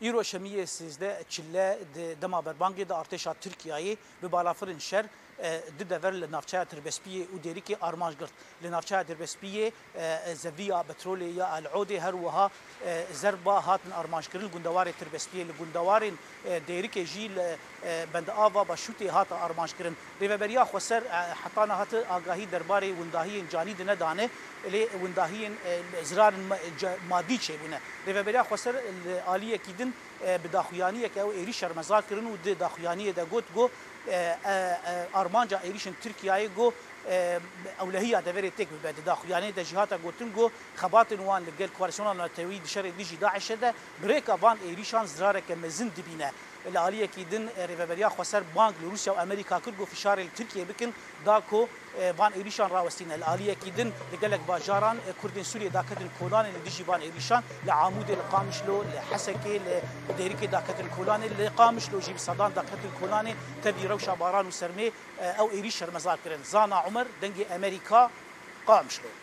ایرو شمیه سیزده چله دما بربانگی ده ارتشا ترکیه به بالافرین شر دو دور لنافچه تربسپیه و دیری که آرمانج گرد لنافچه تربسپیه زویا بترول یا العود هر وها زربا هاتن آرمانج کرن گندوار تربسپیه لگندوار دیری که جی بند آوا با شوتی هات آرمانج کرن ریوبریا خسر حطانا هات آگاهی درباره ونداهی جانی دنه دانه لی ونداهی زرار مادی چه بونه ریوبریا خسر عالیه کیدن بداخویانی که او ایری شرمزار کرن و داخویانی دا گوت گو آرمانج Armanca erişin Türkiye'yi go اولهيه دفيري تيك بعد داخل يعني ده جهات غوتنغو خبات وان لقل كوارشونا نتوي دشر ديجي داعش ده بريك افان ايريشان زراره كمزن دبينه العالیه کی دن ریبریا خسر بانک روسیا و امریکا کرد گو فشار ترکیه بکن دا کو بان ایریشان راوستین العالیه کی دن لگلک باجاران کردن سوریه دا کردن کولان لدیجی بان ایریشان لعامود القامشلو لحسکی لدهریکی دا کردن کولان لقامشلو جیب صدان دا کردن کولان تبی روشا باران و سرمه او ایریش رمزار کرن زانا عمر عمر دەنگی ئەمریکا قام شد